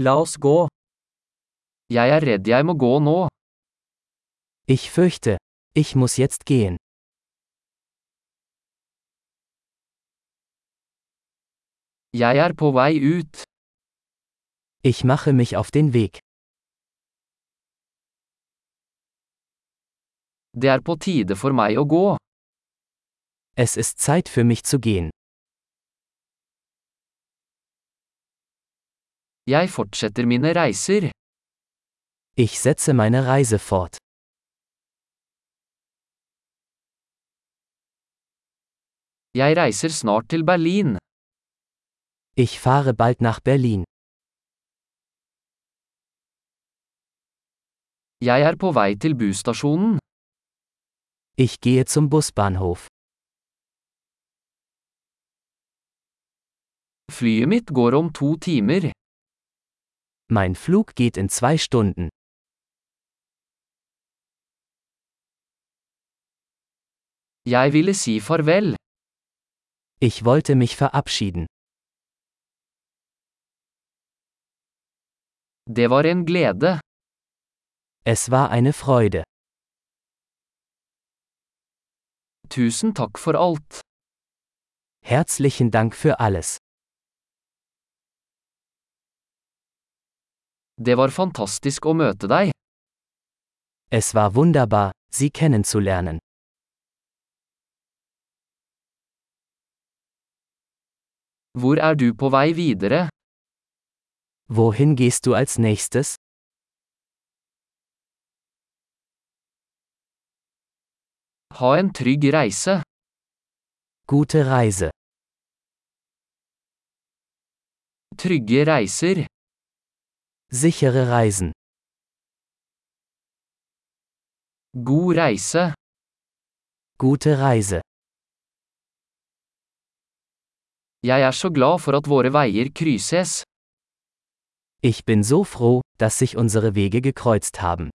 La oss gå. Jeg er redd jeg må gå nå. Ich fürchte, ich muss jetzt gehen. Jeg er på vei ut. Ich mache mich auf den Weg. Det er på tide for meg å gå. Es ist Zeit für mich zu gehen. Jeg fortsetter mine reiser. Ich setze meine Reise fort. Jeg reiser snart til Berlin. Ich fahre bald nach Berlin. Jeg er på vei til busstasjonen. Ich gehe zum Busbahnhof. Flyet mitt går om to timer. Mein Flug geht in zwei Stunden. Jeg ville si farvel. Ich wollte mich verabschieden. Det var en glede. Es war eine Freude. Tusen takk for alt. Herzlichen Dank für alles. Det var fantastisk å møte deg. Es war wunderbar, Sie kennenzulernen. Hvor er du på vei videre? Wohin gehst du als nächstes? Ha en trygg reise. Gute Reise. Trygge reiser. Sichere Reisen. God reise. Gute Reise. Jeg er så glad for at våre veier krysses. Ich bin so froh, dass sich unsere Wege gekreuzt haben.